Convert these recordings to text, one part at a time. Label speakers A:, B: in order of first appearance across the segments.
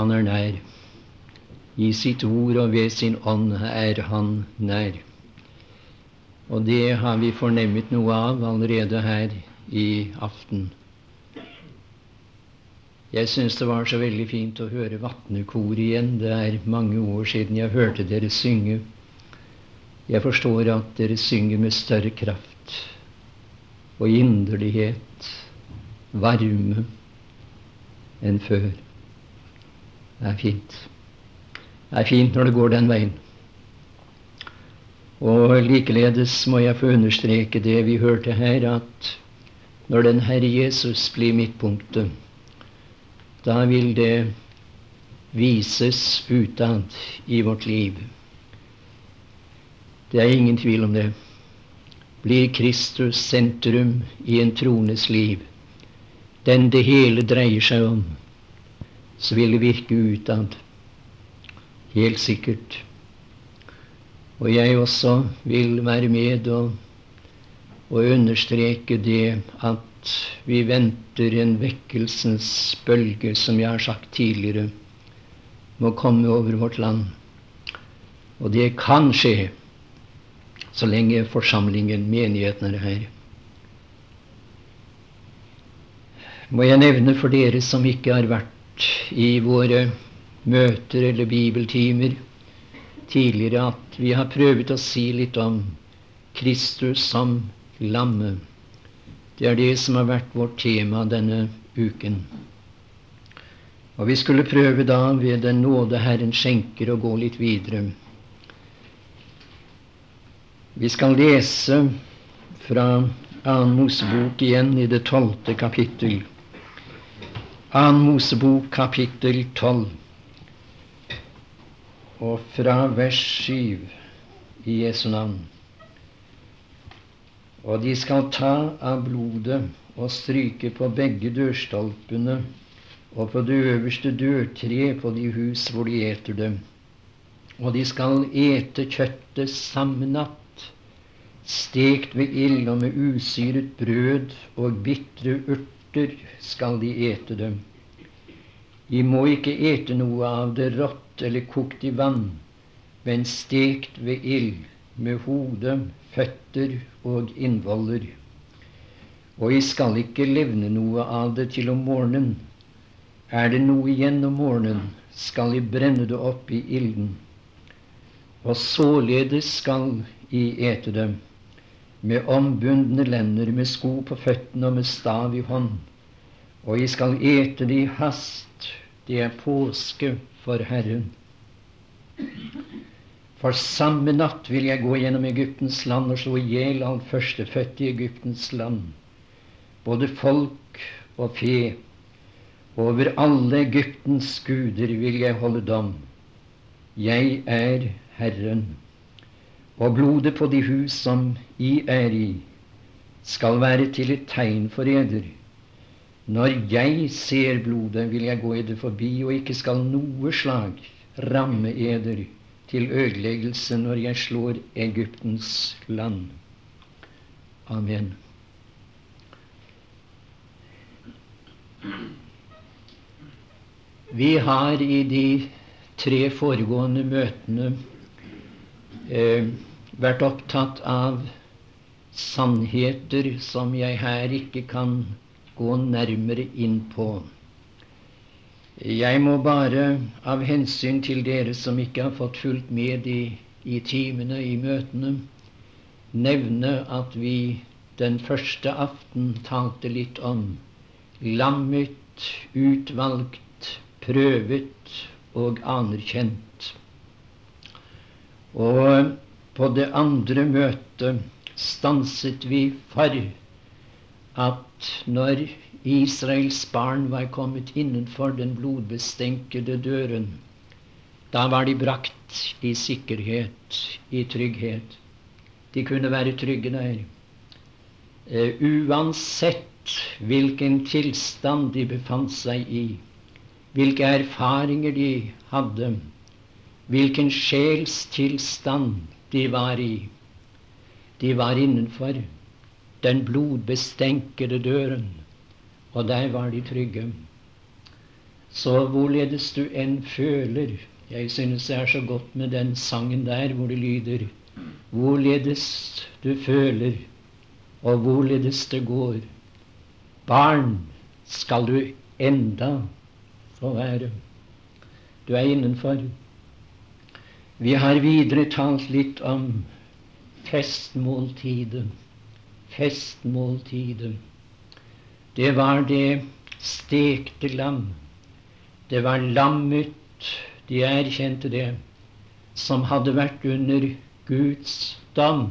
A: Han er nær. I sitt ord og ved sin ånd er han nær. Og det har vi fornemmet noe av allerede her i aften. Jeg syns det var så veldig fint å høre Vatnekoret igjen. Det er mange år siden jeg hørte dere synge. Jeg forstår at dere synger med større kraft og inderlighet, varme, enn før. Det er fint. Det er fint når det går den veien. Og likeledes må jeg få understreke det vi hørte her, at når den Herre Jesus blir midtpunktet, da vil det vises utad i vårt liv. Det er ingen tvil om det. Blir Kristus sentrum i en trones liv, den det hele dreier seg om, så vil det virke utad. Helt sikkert. Og jeg også vil være med og, og understreke det at vi venter en vekkelsens bølge, som jeg har sagt tidligere, må komme over vårt land. Og det kan skje så lenge forsamlingen, menigheten, er her. Må jeg nevne for dere som ikke har vært i våre møter eller bibeltimer tidligere, at vi har prøvd å si litt om Kristus som lammet. Det er det som har vært vårt tema denne uken. Og vi skulle prøve da, ved den nåde Herren skjenker, å gå litt videre. Vi skal lese fra Annen Mosebok igjen i det tolvte kapittel. Annen Mosebok kapittel tolv. Og fra vers 7 i Jesu navn. Og de skal ta av blodet og stryke på begge dørstolpene og på det øverste dørtre på de hus hvor de eter det. Og de skal ete kjøttet samme natt, stekt ved ild og med usyret brød og bitre urter skal de ete det. De må ikke ete noe av det rått eller kokt i vann, men stekt ved ild med hode, føtter og innvoller. Og I skal ikke levne noe av det til om morgenen. Er det noe igjen om morgenen, skal I brenne det opp i ilden. Og således skal I ete det, med ombundne lender, med sko på føttene og med stav i hånd. Og I skal ete det i hast, det er påske for Herren. For samme natt vil jeg gå gjennom Egyptens land og slå i hjel alt førstefødte i Egyptens land, både folk og fe. Over alle Egyptens guder vil jeg holde dom. Jeg er Herren. Og blodet på de hus som I er i, skal være til et tegn for eder. Når jeg ser blodet, vil jeg gå eder forbi, og ikke skal noe slag ramme eder til ødeleggelse når jeg slår Egyptens land. Amen. Vi har i de tre foregående møtene eh, vært opptatt av sannheter som jeg her ikke kan gå nærmere inn på. Jeg må bare, av hensyn til dere som ikke har fått fulgt med i, i timene, i møtene, nevne at vi den første aften talte litt om lammet, utvalgt, prøvet og anerkjent. Og på det andre møtet stanset vi for at når Israels barn var kommet innenfor den blodbestenkede døren. Da var de brakt i sikkerhet, i trygghet. De kunne være trygge der. Uh, uansett hvilken tilstand de befant seg i, hvilke erfaringer de hadde, hvilken sjelstilstand de var i. De var innenfor den blodbestenkede døren og der var de trygge. Så hvorledes du enn føler Jeg synes det er så godt med den sangen der hvor det lyder Hvorledes du føler, og hvorledes det går. Barn skal du enda få være. Du er innenfor. Vi har videre talt litt om festmåltidet. Festmåltidet. Det var det stekte lam. Det var lammet, de erkjente det, som hadde vært under Guds dom,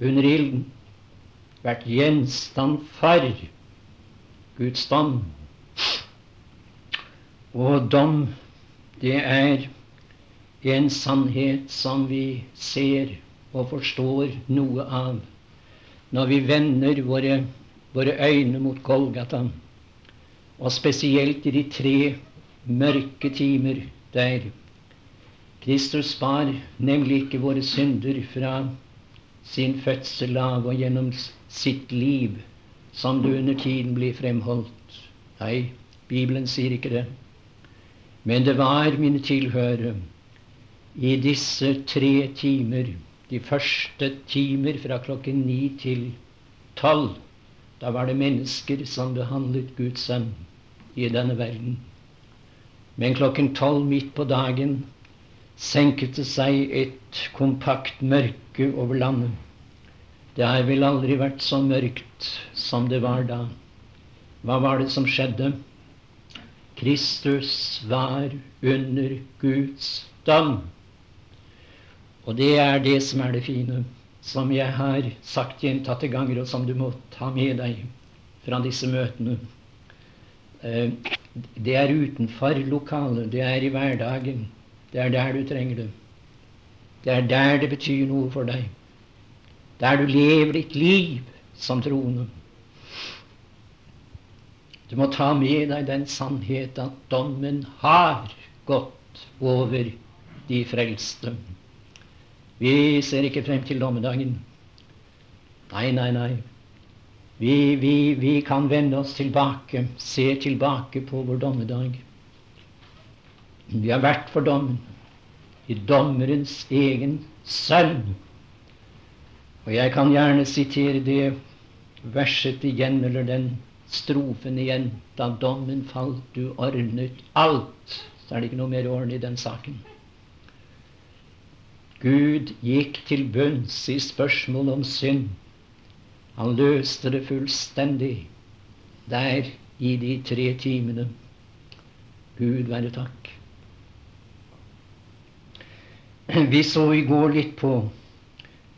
A: under ilden, vært gjenstand for Guds dom. Og dom, det er en sannhet som vi ser og forstår noe av når vi vender våre våre øyne mot Golgata, og spesielt i de tre mørke timer der Kristus bar nemlig ikke våre synder fra sin fødsel av og gjennom sitt liv, som det under tiden blir fremholdt. Nei, Bibelen sier ikke det. Men det var, mine tilhørere, i disse tre timer, de første timer fra klokken ni til tolv, da var det mennesker som behandlet Guds sønn i denne verden. Men klokken tolv midt på dagen senket det seg et kompakt mørke over landet. Det har vel aldri vært så mørkt som det var da. Hva var det som skjedde? Kristus var under Guds dom. Og det er det som er det fine som jeg har sagt gjentatte ganger, og som du må ta med deg fra disse møtene. Eh, det er utenfor lokalet. Det er i hverdagen. Det er der du trenger det. Det er der det betyr noe for deg. Der du lever ditt liv som troende. Du må ta med deg den sannhet at dommen har gått over de frelste. Vi ser ikke frem til dommedagen. Nei, nei, nei. Vi, vi, vi kan vende oss tilbake, se tilbake på vår dommedag. Vi har vært for dommen, i dommerens egen sønn. Og jeg kan gjerne sitere det verset igjen, eller den strofen igjen. Da dommen falt, du ordnet alt. Så er det ikke noe mer orden i den saken. Gud gikk til bunns i spørsmålet om synd. Han løste det fullstendig der i de tre timene. Gud være takk. Vi så i går litt på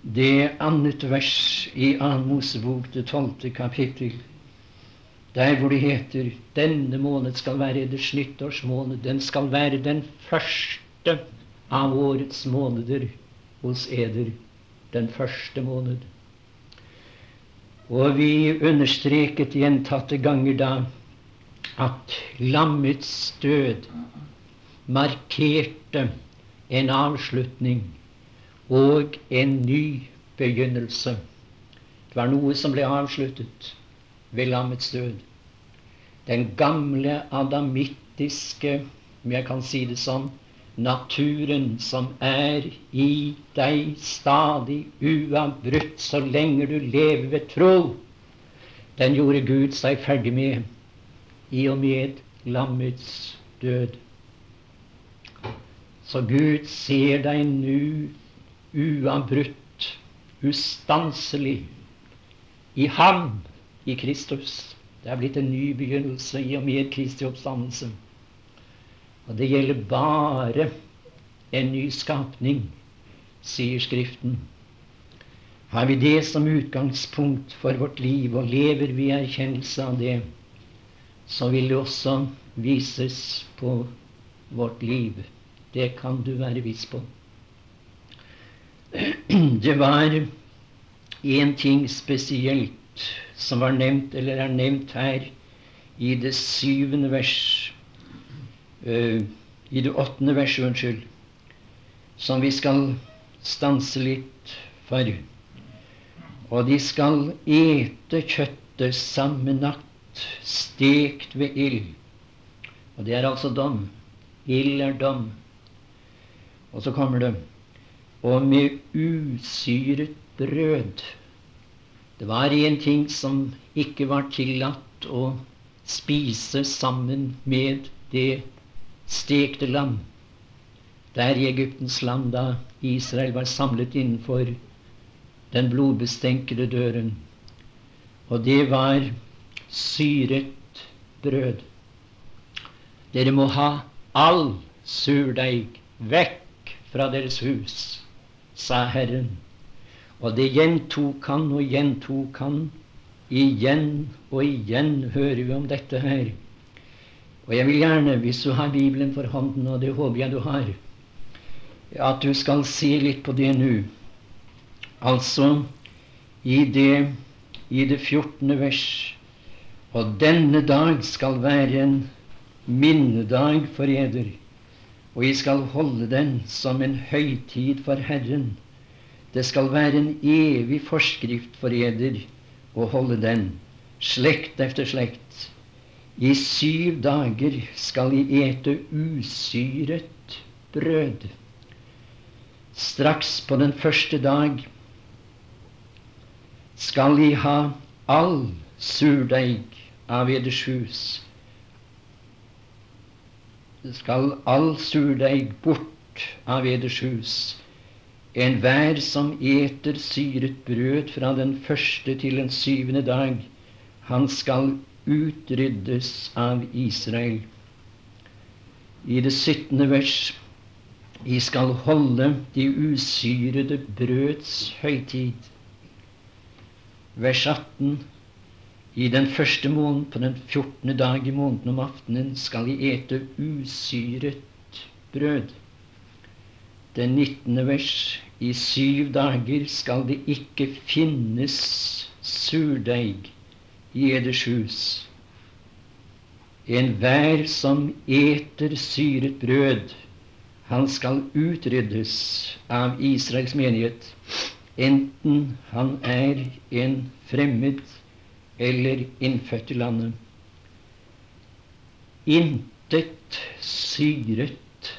A: det annet vers i Annen Mosebok, det tolvte kapittel, der hvor det heter denne måned skal være eders nyttårsmåned. Den skal være den første av årets måneder hos eder den første måned. Og vi understreket gjentatte ganger da at lammets død markerte en avslutning og en ny begynnelse. Det var noe som ble avsluttet ved lammets død. Den gamle adamittiske, om jeg kan si det sånn, naturen som er i deg stadig uavbrutt så lenge du lever ved tro, den gjorde Gud seg ferdig med i og med lammets død. Så Gud ser deg nå uavbrutt, ustanselig, i Ham, i Kristus. Det er blitt en ny begynnelse i og med Kristi oppstandelse. Og det gjelder bare en ny skapning, sier Skriften. Har vi det som utgangspunkt for vårt liv, og lever vi i erkjennelse av det, så vil det også vises på vårt liv. Det kan du være viss på. Det var én ting spesielt som var nevnt, eller er nevnt her i det syvende vers uh, i det åttende verset, unnskyld, som vi skal stanse litt for. Og de skal ete kjøttet samme natt, stekt ved ild. Og det er altså dom. Ild er dom. Og så kommer det Og med usyret brød. Det var en ting som ikke var tillatt å spise sammen med det stekte lam. Der i Egyptens land, da Israel var samlet innenfor den blodbestenkede døren. Og det var syret brød. Dere må ha all surdeig vekk fra deres hus, sa Herren. Og det gjentok han og gjentok han. Igjen og igjen hører vi om dette her. Og jeg vil gjerne, hvis du har Bibelen for hånden, og det håper jeg du har, at du skal se litt på det nå. Altså i det, i det 14. vers. Og denne dag skal være en minnedag for eder, og jeg skal holde den som en høytid for Herren. Det skal være en evig forskrift for eder å holde den, slekt efter slekt. I syv dager skal I ete usyret brød. Straks på den første dag skal I ha all surdeig av eders hus skal all surdeig bort av eders hus. Enhver som eter syret brød fra den første til den syvende dag, han skal utryddes av Israel. I det syttende vers I skal holde de usyrede brøds høytid. Vers 18 i den første måneden, på den fjortende dag i måneden om aftenen, skal de ete usyret brød. Den nittende vers. I syv dager skal det ikke finnes surdeig i eders hus. Enhver som eter syret brød, han skal utryddes av Israels menighet, enten han er en fremmed eller innfødt i landet. Intet syret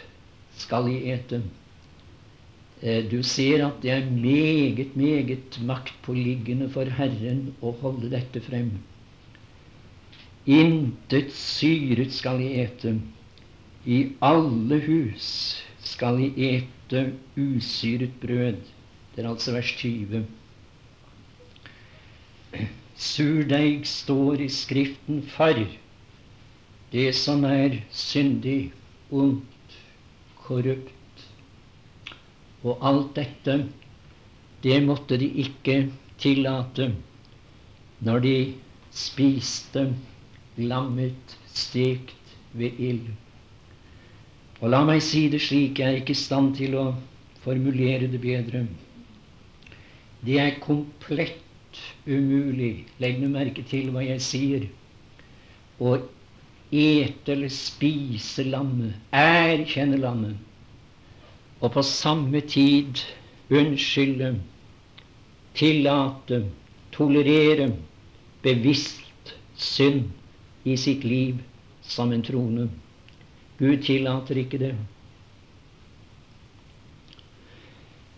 A: skal I ete. Eh, du ser at det er meget, meget maktpåliggende for Herren å holde dette frem. Intet syret skal I ete. I alle hus skal I ete usyret brød. Det er altså vers 20. Surdeig står i Skriften for det som er syndig, ondt, korrupt. Og alt dette, det måtte de ikke tillate når de spiste lammet stekt ved ild. Og la meg si det slik, jeg er ikke i stand til å formulere det bedre. Det er komplett umulig, legg nå merke til hva jeg sier, å ete eller spise lammet, erkjenne lammet, og på samme tid unnskylde, tillate, tolerere bevisst synd i sitt liv som en trone. Gud tillater ikke det.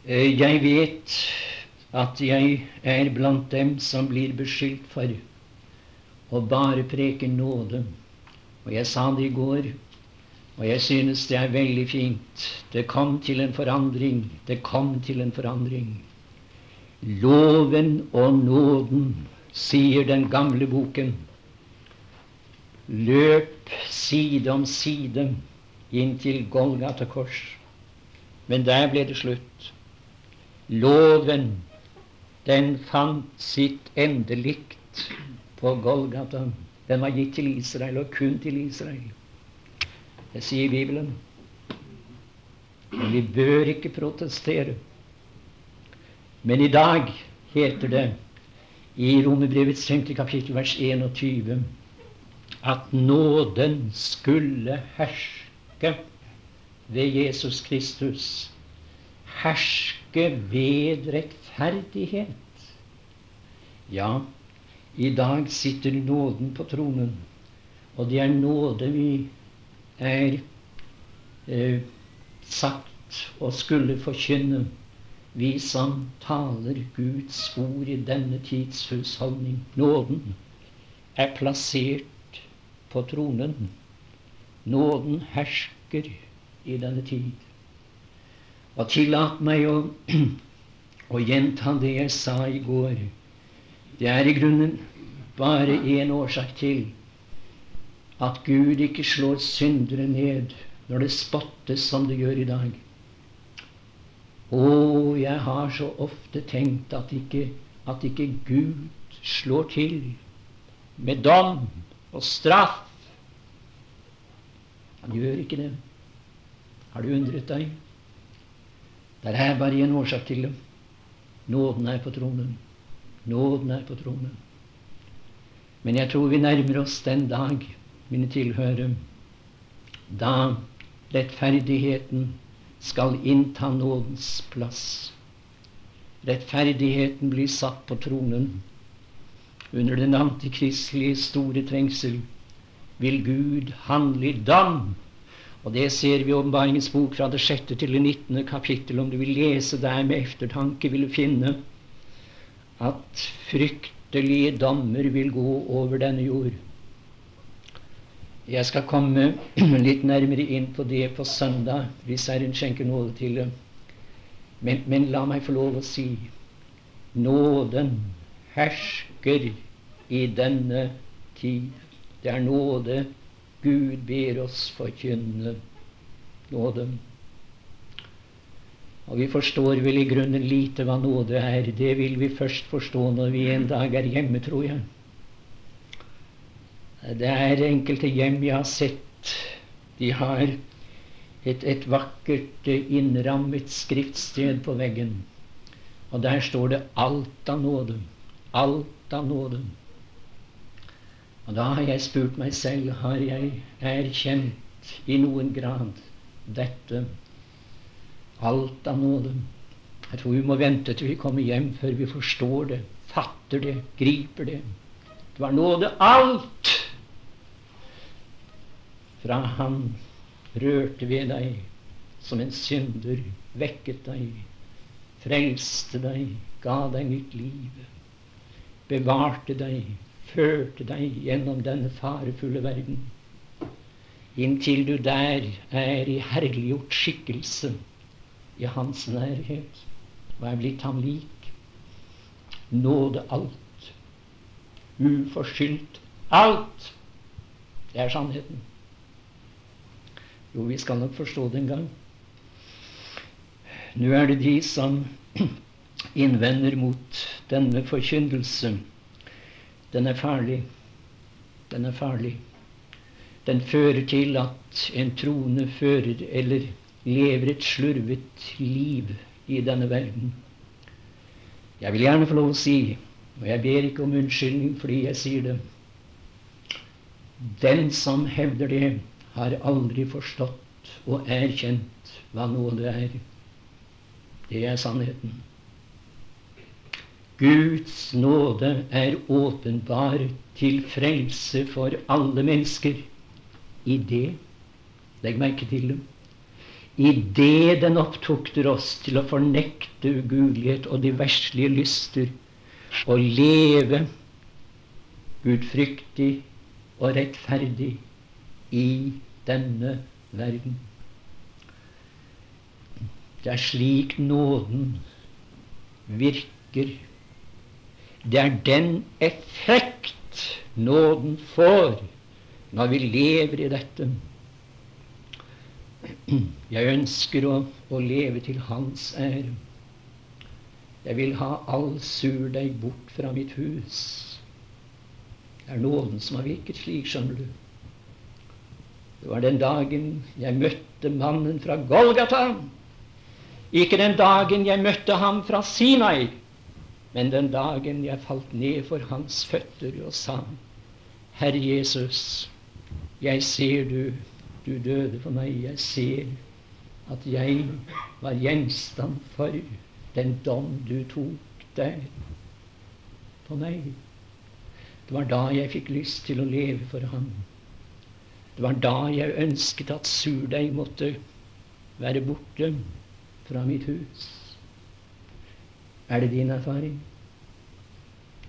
A: Eh, jeg vet at jeg er blant dem som blir beskyldt for å bare preke nåde. Og jeg sa det i går, og jeg synes det er veldig fint. Det kom til en forandring. Det kom til en forandring. Loven og nåden, sier den gamle boken, løp side om side inn til Golgata kors. Men der ble det slutt. Loven den fant sitt endelikt på Golgata. Den var gitt til Israel, og kun til Israel. Det sier Bibelen. Men vi bør ikke protestere. Men i dag heter det i Romerbrevets 5. kapittel, vers 21, at nåden skulle herske ved Jesus Kristus. Herske ved rettferdighet. Ja, i dag sitter nåden på tronen, og det er nåde vi er eh, sagt og skulle forkynne, vi som taler Guds ord i denne tids husholdning. Nåden er plassert på tronen. Nåden hersker i denne tid. Og tillat meg å, å gjenta det jeg sa i går. Det er i grunnen bare én årsak til at Gud ikke slår syndere ned når det spottes som det gjør i dag. Å, jeg har så ofte tenkt at ikke, at ikke Gud slår til med dom og straff. Han gjør ikke det. Har du undret deg? Det er bare én årsak til det. Nåden er på tronen. Nåden er på tronen. Men jeg tror vi nærmer oss den dag, mine tilhørere, da rettferdigheten skal innta nådens plass. Rettferdigheten blir satt på tronen. Under den antikristelige store trengsel vil Gud handle i dam. Og det ser vi i Åpenbaringens bok fra det sjette til det nittende kapittel. Om du vil lese der med eftertanke, vil du finne at fryktelige dommer vil gå over denne jord. Jeg skal komme litt nærmere inn på det på søndag, hvis Herren skjenker nåde til det. Men, men la meg få lov å si nåden hersker i denne tid. Det er nåde Gud ber oss forkynne. Nåde. Og vi forstår vel i grunnen lite hva nåde er. Det vil vi først forstå når vi en dag er hjemme, tror jeg. Det er enkelte hjem jeg har sett. De har et, et vakkert innrammet skriftsted på veggen. Og der står det 'alt av nåde'. Alt av nåde. Og da har jeg spurt meg selv har jeg erkjent i noen grad dette Alt av nåde. Jeg tror vi må vente til vi kommer hjem før vi forstår det, fatter det, griper det. Det var nåde alt fra Han rørte ved deg som en synder, vekket deg, frelste deg, ga deg nytt liv, bevarte deg, førte deg gjennom denne farefulle verden, inntil du der er i herliggjort skikkelse i hans nærhet og er blitt ham lik. Nåde alt. Uforskyldt alt. Det er sannheten. Jo, vi skal nok forstå det en gang. Nå er det de som innvender mot denne forkynnelse. Den er farlig. Den er farlig. Den fører til at en troende fører eller lever et slurvet liv i denne verden. Jeg vil gjerne få lov å si, og jeg ber ikke om unnskyldning fordi jeg sier det Den som hevder det, har aldri forstått og erkjent hva nåde er. Det er sannheten. Guds nåde er åpenbar til frelse for alle mennesker i det Legg merke til det idet den opptukter oss til å fornekte ugudelighet og de verslige lyster og leve gudfryktig og rettferdig i denne verden. Det er slik nåden virker. Det er den effekt nåden får når vi lever i dette. Jeg ønsker å, å leve til Hans ære. Jeg vil ha all surdeig bort fra mitt hus. Det er nåden som har virket slik, skjønner du. Det var den dagen jeg møtte mannen fra Golgata. Ikke den dagen jeg møtte ham fra Sinai, men den dagen jeg falt ned for hans føtter og sa, Herre Jesus, jeg ser du du døde for meg. Jeg ser at jeg var gjenstand for den dom du tok der på meg. Det var da jeg fikk lyst til å leve for ham. Det var da jeg ønsket at surdeig måtte være borte fra mitt hus. Er det din erfaring?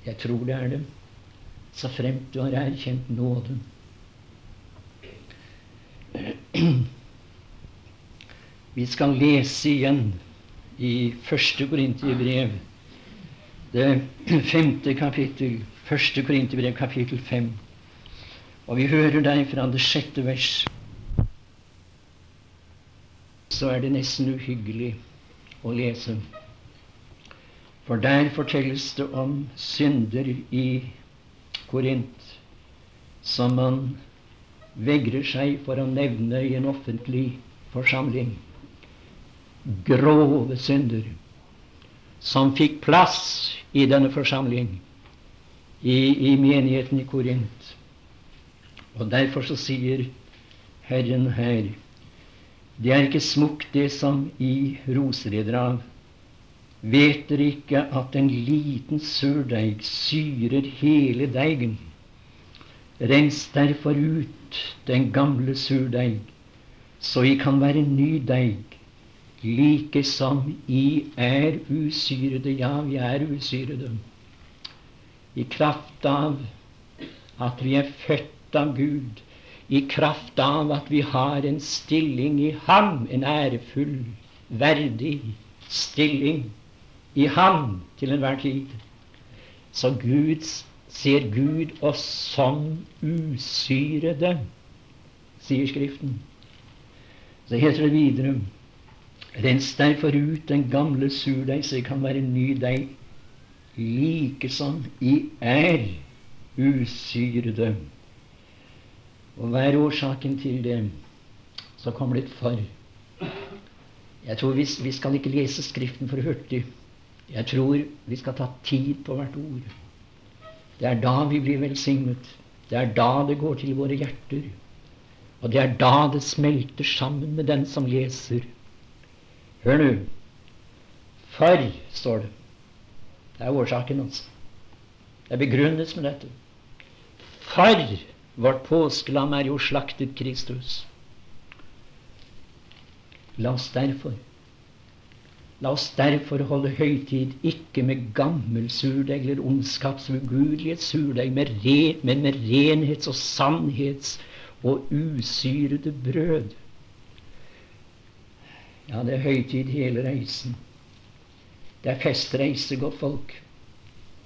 A: Jeg tror det er det. Så fremt du har erkjent nåden. Vi skal lese igjen i første Korinterbrev, det femte kapittel. Første Korinterbrev, kapittel fem. Og vi hører deg fra det sjette vers. Så er det nesten uhyggelig å lese. For der fortelles det om synder i Korint som man vegrer seg for å nevne i en offentlig forsamling. Grove synder som fikk plass i denne forsamling, i, i menigheten i Korint. Og derfor så sier Herren her det er ikke smukt det som i roser av Vet dere ikke at en liten surdeig syrer hele deigen? Rens derfor ut den gamle surdeig, så I kan være ny deig, like som I er usyrede. Ja, vi er usyrede. I kraft av at vi er født av Gud, i kraft av at vi har en stilling i Ham, en ærefull, verdig stilling i ham til enhver tid. Så Gud ser Gud oss som usyrede, sier Skriften. Så heter det videre Rens derfor ut den gamle surdeig, så det kan være en ny deig, like som I er usyrede. Og hva er årsaken til det? Så kommer det et for. Jeg tror vi, vi skal ikke lese Skriften for hurtig. Jeg tror vi skal ta tid på hvert ord. Det er da vi blir velsignet. Det er da det går til våre hjerter. Og det er da det smelter sammen med den som leser. Hør nå. For, står det. Det er årsaken, altså. Det er begrunnet med dette. For vårt påskelam er jo slaktet Kristus. La oss derfor La oss derfor holde høytid ikke med gammel surdeig eller ondskapsugudelig surdeig, men med renhets- og sannhets- og usyrede brød. Ja, det er høytid hele reisen. Det er festreise, godt folk,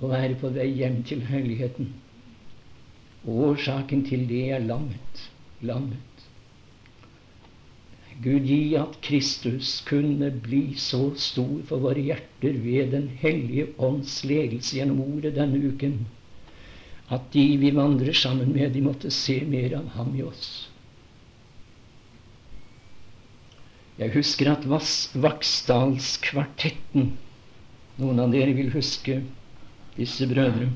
A: å være på vei hjem til herligheten. Årsaken til det er lammet. Lammet. Gud gi at Kristus kunne bli så stor for våre hjerter ved Den hellige ånds ledelse gjennom ordet denne uken, at de vi vandrer sammen med, de måtte se mer av ham i oss. Jeg husker at Vaksdalskvartetten Noen av dere vil huske disse brødre.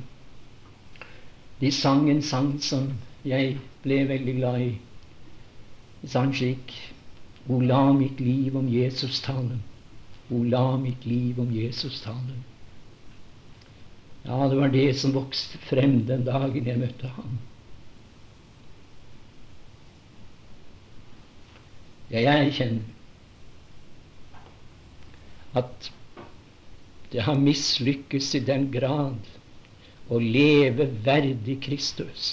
A: De sang en sang som jeg ble veldig glad i. De sang slik O la mitt liv om Jesus tale. O la mitt liv om Jesus tale. Ja, det var det som vokste frem den dagen jeg møtte ham. Jeg erkjenner at det har mislykkes i den grad å leve verdig Kristus.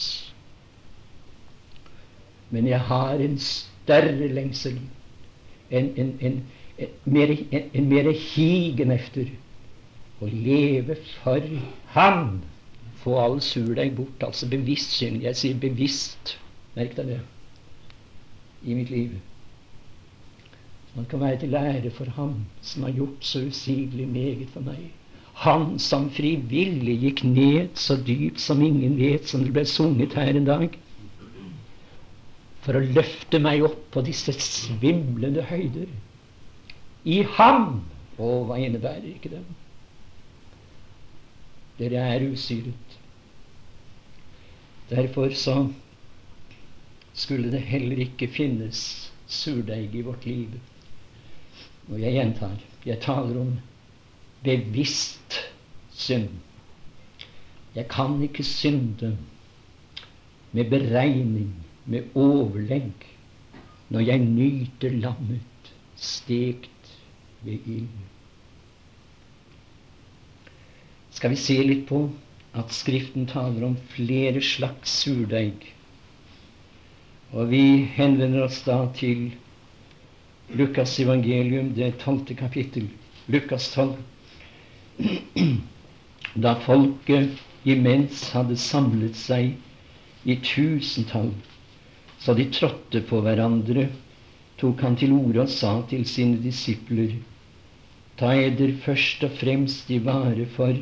A: Men jeg har en større lengsel en, en, en, en mer higen efter å leve for Han. Få all surdeig bort. Altså bevisst synd. Jeg sier bevisst. Merk deg det. I mitt liv. Man kan være til ære for Ham som har gjort så usigelig meget for meg. Han som frivillig gikk ned så dypt som ingen vet, som det ble sunget her en dag for å løfte meg opp på disse svimlende høyder. I ham! Å, hva innebærer ikke det? Dere er usyret. Derfor så skulle det heller ikke finnes surdeig i vårt liv. Og jeg gjentar jeg taler om bevisst synd. Jeg kan ikke synde med beregning med overlegg når jeg nyter lammet stekt ved ild. Skal vi se litt på at Skriften taler om flere slags surdeig. Og vi henvender oss da til Lukas evangelium, det tolvte kapittel. Lukas 12. Da folket imens hadde samlet seg i tusentall, så de trådte på hverandre, tok han til orde og sa til sine disipler:" Ta eder først og fremst i vare for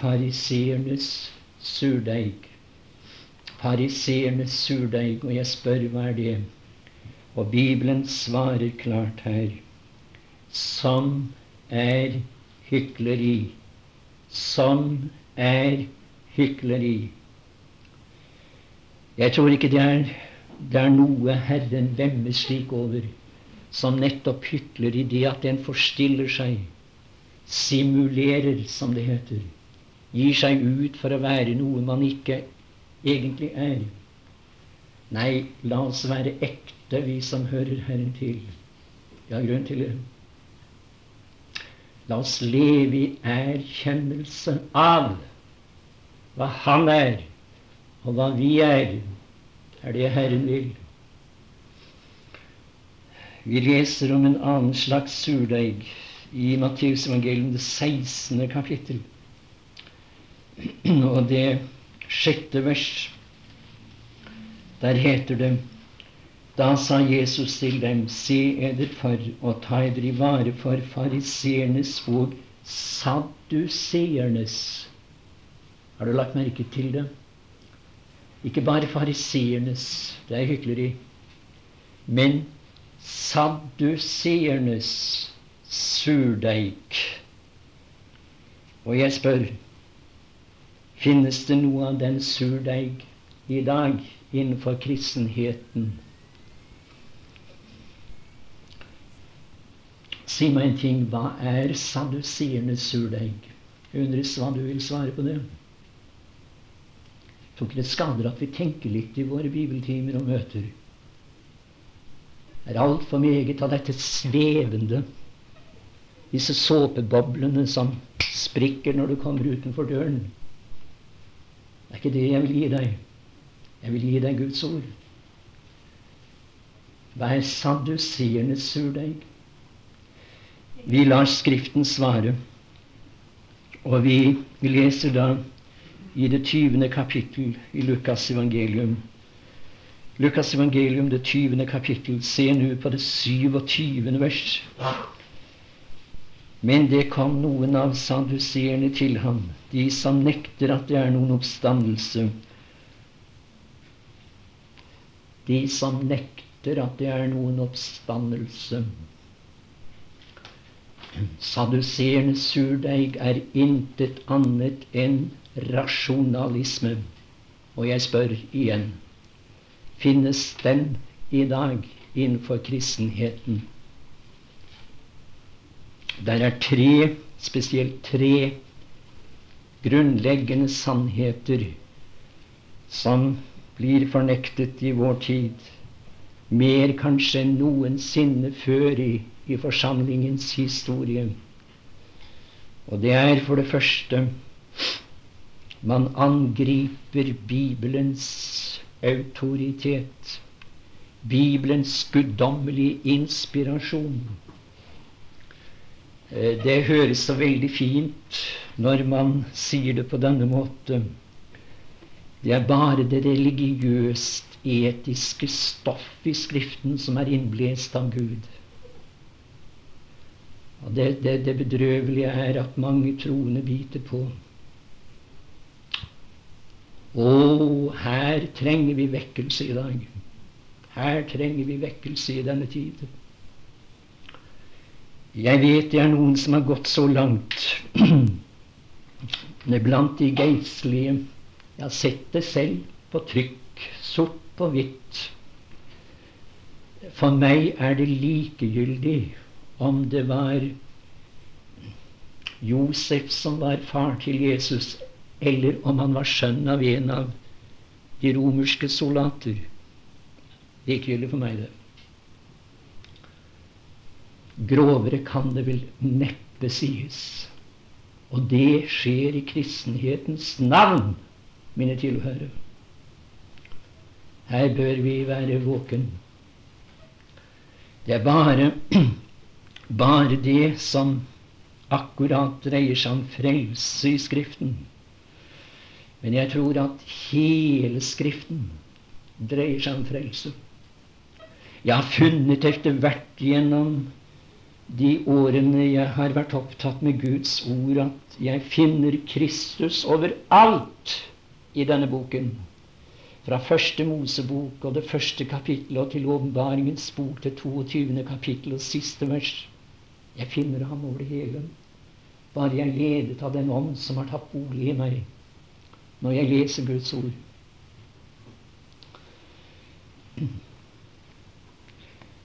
A: fariseernes surdeig. Fariseernes surdeig, og jeg spør hva er det? Og Bibelen svarer klart her som er hykleri. Sånn er hykleri. Jeg tror ikke det er, det er noe Herren vemmer slik over som nettopp hykler i det at en forstiller seg, simulerer, som det heter gir seg ut for å være noe man ikke egentlig er. Nei, la oss være ekte, vi som hører Herren til. Vi har grunn til det. La oss leve i erkjennelse av hva Han er, og hva vi er. Er det Herren vil. Vi leser om en annen slags surdeig i Matteus evangelium, det 16. kapittel og det sjette vers. Der heter det Da sa Jesus til dem, se eder for å ta eder i vare for fariseernes og sadduseernes. Har du lagt merke til det? Ikke bare fariseernes, det er hykleri, men sadduseernes surdeig. Og jeg spør Finnes det noe av den surdeig i dag innenfor kristenheten? Si meg en ting. Hva er sadduseernes surdeig? Undres hva du vil svare på det. Tror ikke det skader at vi tenker litt i våre bibeltimer og møter. Det er altfor meget av dette svevende, disse såpeboblene som sprikker når du kommer utenfor døren. Det er ikke det jeg vil gi deg. Jeg vil gi deg Guds ord. Hva er sadduseernes surdeig? Vi lar Skriften svare, og vi leser da i det tyvende kapittel i Lukas evangelium. Lukas evangelium, det tyvende kapittel. Se nå på det 27. vers. Men det kom noen av saduseerne til ham, de som nekter at det er noen oppstandelse. De som nekter at det er noen oppstandelse. Saduseernes surdeig er intet annet enn rasjonalisme. Og jeg spør igjen finnes den i dag innenfor kristenheten? Der er tre, spesielt tre grunnleggende sannheter som blir fornektet i vår tid, mer kanskje enn noensinne før i, i forsamlingens historie. Og det er for det første man angriper Bibelens autoritet, Bibelens guddommelige inspirasjon. Eh, det høres så veldig fint når man sier det på denne måte. Det er bare det religiøst etiske stoff i Skriften som er innblest av Gud. Og det, det, det bedrøvelige er at mange troende biter på. Å, her trenger vi vekkelse i dag. Her trenger vi vekkelse i denne tiden. Jeg vet det er noen som har gått så langt blant de geistlige. Jeg har sett det selv på trykk, sort på hvitt. For meg er det likegyldig om det var Josef som var far til Jesus, eller om han var sønn av en av de romerske soldater. likegyldig for meg, det. Grovere kan det vel neppe sies. Og det skjer i kristenhetens navn, mine tilhørere. Her bør vi være våken. Det er bare, bare det som akkurat dreier seg om frelse i Skriften. Men jeg tror at hele Skriften dreier seg om frelse. Jeg har funnet etter hvert gjennom de årene jeg har vært opptatt med Guds ord, at jeg finner Kristus overalt i denne boken. Fra første Mosebok og det første kapittelet og til åpenbaringens bok til 22. kapittel og siste vers. Jeg finner ham over det hele. Bare jeg er ledet av den ånd som har tatt bolig i meg når jeg leser Guds ord.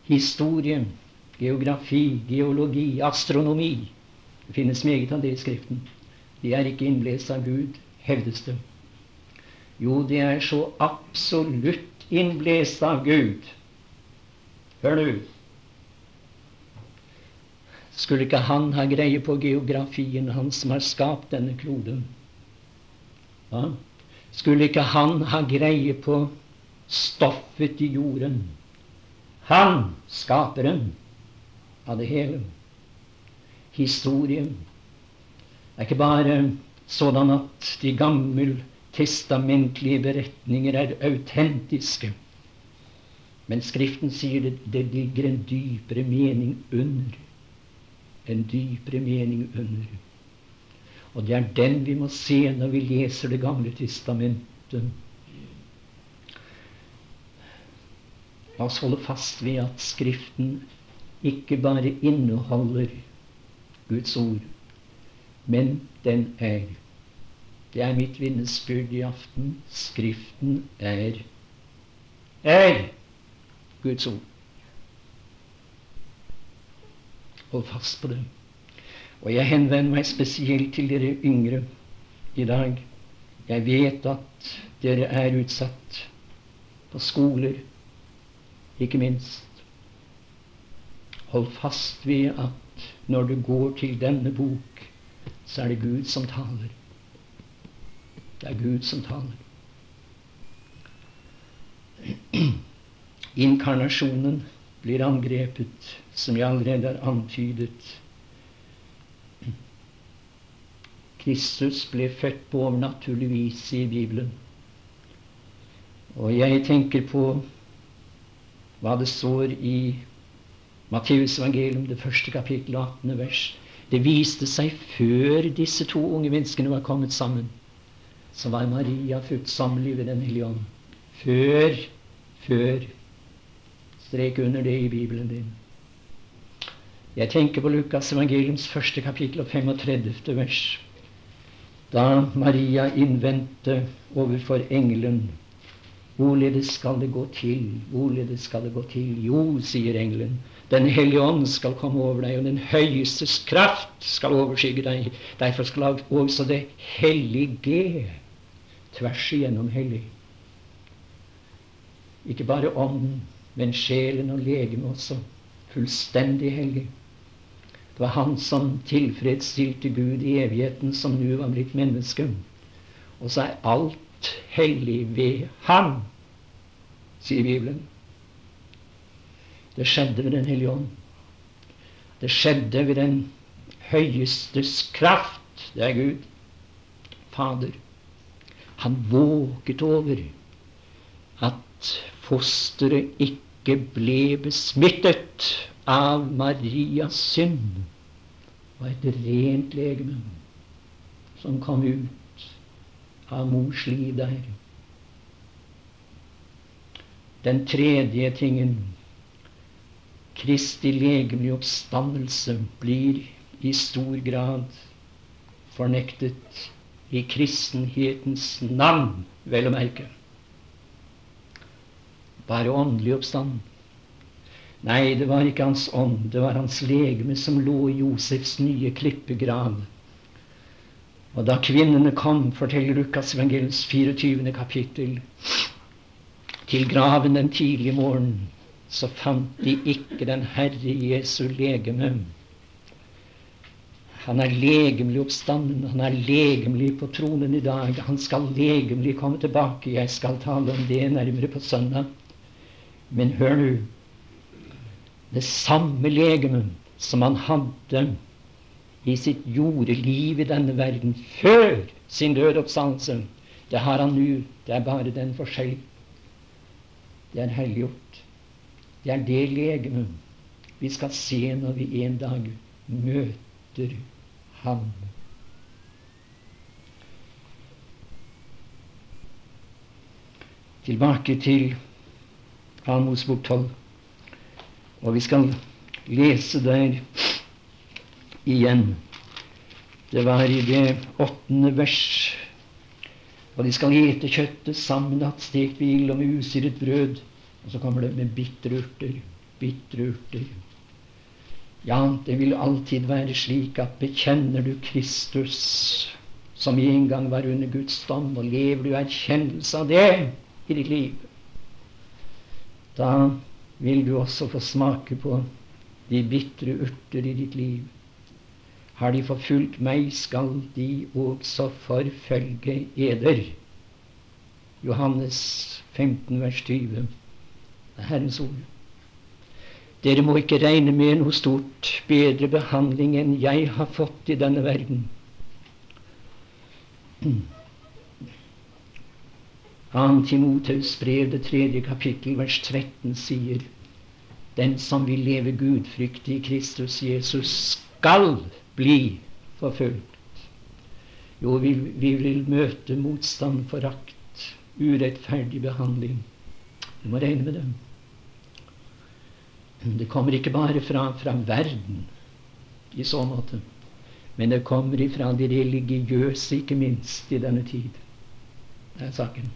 A: Historie geografi, geologi, astronomi. Det finnes meget av det i Skriften. De er ikke innlest av Gud, hevdes det. Jo, de er så absolutt innblest av Gud. Hør nå. Skulle ikke han ha greie på geografien, han som har skapt denne kloden? Ja? Skulle ikke han ha greie på stoffet i jorden? Han, skaperen, av det hele. Historien er ikke bare sådan at de gammeltestamentlige beretninger er autentiske. Men Skriften sier det, det ligger en dypere mening under. En dypere mening under. Og det er den vi må se når vi leser Det gamle testamentet. La oss holde fast ved at Skriften ikke bare inneholder Guds ord, men den er. Det er mitt vitnesbyrd i aften. Skriften er er Guds ord. Hold fast på det. Og jeg henvender meg spesielt til dere yngre i dag. Jeg vet at dere er utsatt på skoler, ikke minst. Hold fast ved at når du går til denne bok, så er det Gud som taler. Det er Gud som taler. Inkarnasjonen blir angrepet, som jeg allerede har antydet. Kristus ble født på overnaturlig vis i Bibelen. Og jeg tenker på hva det står i Matteus evangelium, det første kapittel, 18. vers. Det viste seg før disse to unge menneskene var kommet sammen, så var Maria fruktsommelig ved Den hellige ånd. Før, før. Strek under det i Bibelen din. Jeg tenker på Lukas evangeliums første kapittel og 35. vers. Da Maria innvendte overfor engelen Hvorledes skal det gå til? Hvorledes skal det gå til? Jo, sier engelen, Den hellige ånd skal komme over deg, og den høyestes kraft skal overskygge deg. Derfor skal også det hellige tvers igjennom hellig. Ikke bare ånden, men sjelen og legemet også. Fullstendig hellig. Det var han som tilfredsstilte Gud i evigheten, som nå var blitt menneske. Og så er alt hellig ved ham, sier Bibelen. Det skjedde ved Den hellige ånd. Det skjedde ved den høyestes kraft. Det er Gud. Fader. Han våket over at fosteret ikke ble besmittet av Marias synd. Var et rent legeme som kom ut av mors liv der. Den tredje tingen Kristi legemlige oppstandelse blir i stor grad fornektet i kristenhetens navn, vel å merke. Bare åndelig oppstand. Nei, det var ikke hans ånd, det var hans legeme som lå i Josefs nye klippegrav og da kvinnene kom, forteller Lukas evangeliets 24. kapittel, til graven den tidlige morgen, så fant de ikke den Herre Jesu legeme. Han er legemlig oppstanden, han er legemlig på tronen i dag. Han skal legemlig komme tilbake. Jeg skal tale om det nærmere på søndag. Men hør nå. Det samme legemet som han hadde i sitt jordeliv i denne verden før sin dødoppstandelse, det har han nå. Det er bare den forskjell. Det er helliggjort. Det er det legemet vi skal se når vi en dag møter ham. Tilbake til Mosebok 12. Og vi skal lese der igjen. Det var i det åttende vers. Og de skal ete kjøttet sammenlagt stekt ved ild og med usiret brød. Og så kommer det med bitre urter. Bitre urter. Ja, det vil alltid være slik at bekjenner du Kristus, som en gang var under Guds dom, og lever du erkjennelse av det i ditt liv, da vil du også få smake på de bitre urter i ditt liv. Har de forfulgt meg, skal de også forfølge eder. Johannes 15, vers 20. Det er Herrens ord. Dere må ikke regne med noe stort bedre behandling enn jeg har fått i denne verden. Annen Timoteus brev, det tredje kapittel, vers 13, sier den som vil leve gudfryktig i Kristus Jesus, skal bli forfulgt. Jo, vi, vi vil møte motstand, forakt, urettferdig behandling. Du må regne med dem. Det kommer ikke bare fra, fra verden i så måte, men det kommer ifra de religiøse, ikke minst, i denne tid. Det er saken.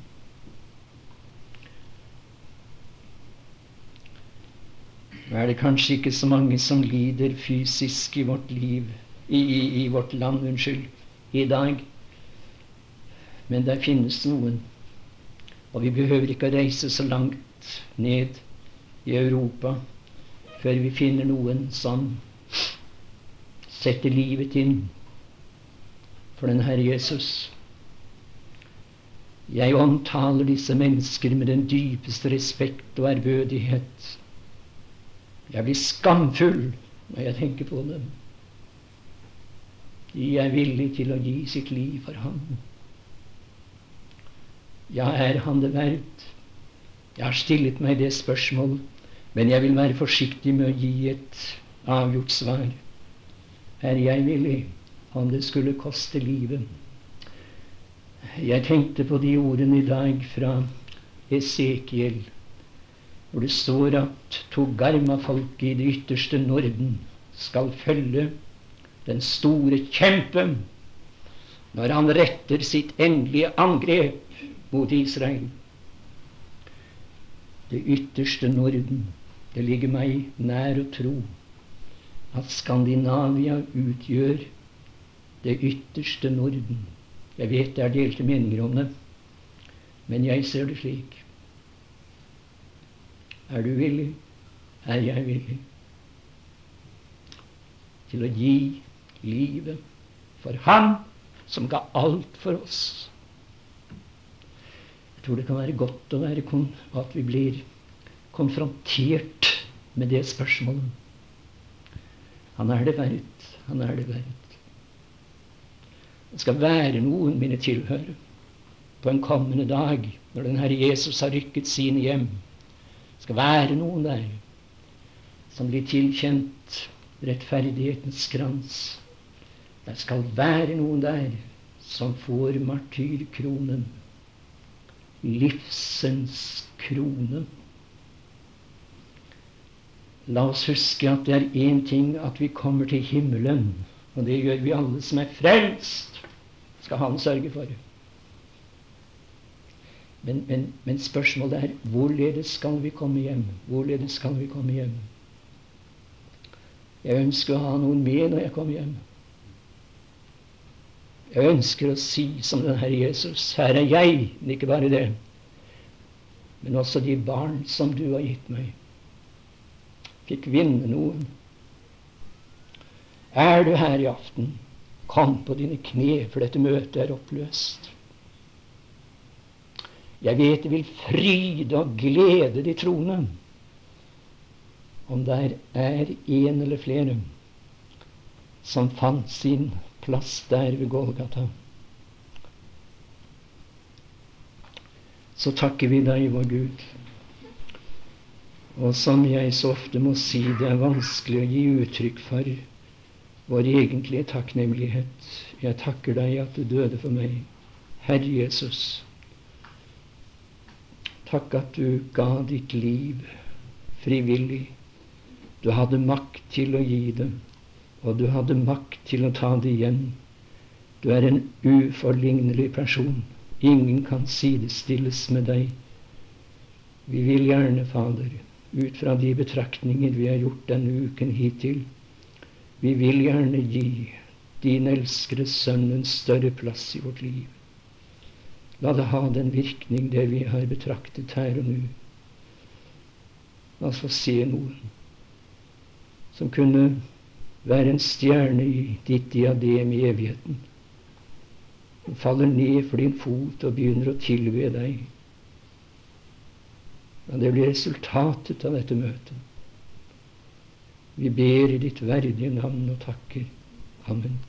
A: Nå er det kanskje ikke så mange som lider fysisk i vårt liv, i, i, i vårt land, unnskyld, i dag. Men der finnes noen. Og vi behøver ikke å reise så langt ned i Europa før vi finner noen som setter livet inn for den Herre Jesus. Jeg omtaler disse mennesker med den dypeste respekt og ærbødighet. Jeg blir skamfull når jeg tenker på dem. De er villige til å gi sitt liv for ham. Ja, er han det verdt? Jeg har stillet meg det spørsmålet men jeg vil være forsiktig med å gi et avgjort svar. Er jeg villig, om det skulle koste livet? Jeg tenkte på de ordene i dag fra Esekiel, hvor det står at Togarma-folket i det ytterste Norden skal følge den store kjempen når han retter sitt endelige angrep mot Israel. Det ytterste Norden det ligger meg nær å tro at Skandinavia utgjør det ytterste Norden. Jeg vet det er delte meninger om det, men jeg ser det slik. Er du villig? Er jeg villig til å gi livet for Han som ga alt for oss? Jeg tror det kan være godt å være at vi blir konfrontert med det spørsmålet. Han er det verdt. Han er det verdt. Det skal være noen, mine tilhørere, på en kommende dag, når den Herre Jesus har rykket sine hjem. Det skal være noen der som blir tilkjent rettferdighetens krans. Det skal være noen der som får martyrkronen. Livsens krone. La oss huske at det er én ting at vi kommer til himmelen, og det gjør vi alle som er frelst, skal Han sørge for. Men, men, men spørsmålet er hvorledes skal vi komme hjem? Hvorledes skal vi komme hjem? Jeg ønsker å ha noen med når jeg kommer hjem. Jeg ønsker å si som den Herre Jesus Her er jeg, men ikke bare det. men også de barn som du har gitt meg, fikk vinne noen. Er du her i aften, kom på dine kne, for dette møtet er oppløst. Jeg vet det vil fryde og glede de troende om der er en eller flere som fant sin plass der ved Golgata. Så takker vi deg, vår Gud. Og som jeg så ofte må si, det er vanskelig å gi uttrykk for vår egentlige takknemlighet. Jeg takker deg at du døde for meg, Herre Jesus. Takk at du ga ditt liv frivillig. Du hadde makt til å gi det, og du hadde makt til å ta det igjen. Du er en uforlignelig person. Ingen kan sidestilles med deg. Vi vil gjerne, Fader, ut fra de betraktninger vi har gjort denne uken hittil, vi vil gjerne gi din elskede Sønn en større plass i vårt liv. La det ha den virkning, det vi har betraktet her og nå. La oss få se noen som kunne være en stjerne i ditt diadem i evigheten. Som faller ned for din fot og begynner å tilbe deg. Ja, det blir resultatet av dette møtet. Vi ber i ditt verdige navn og takker. Amen.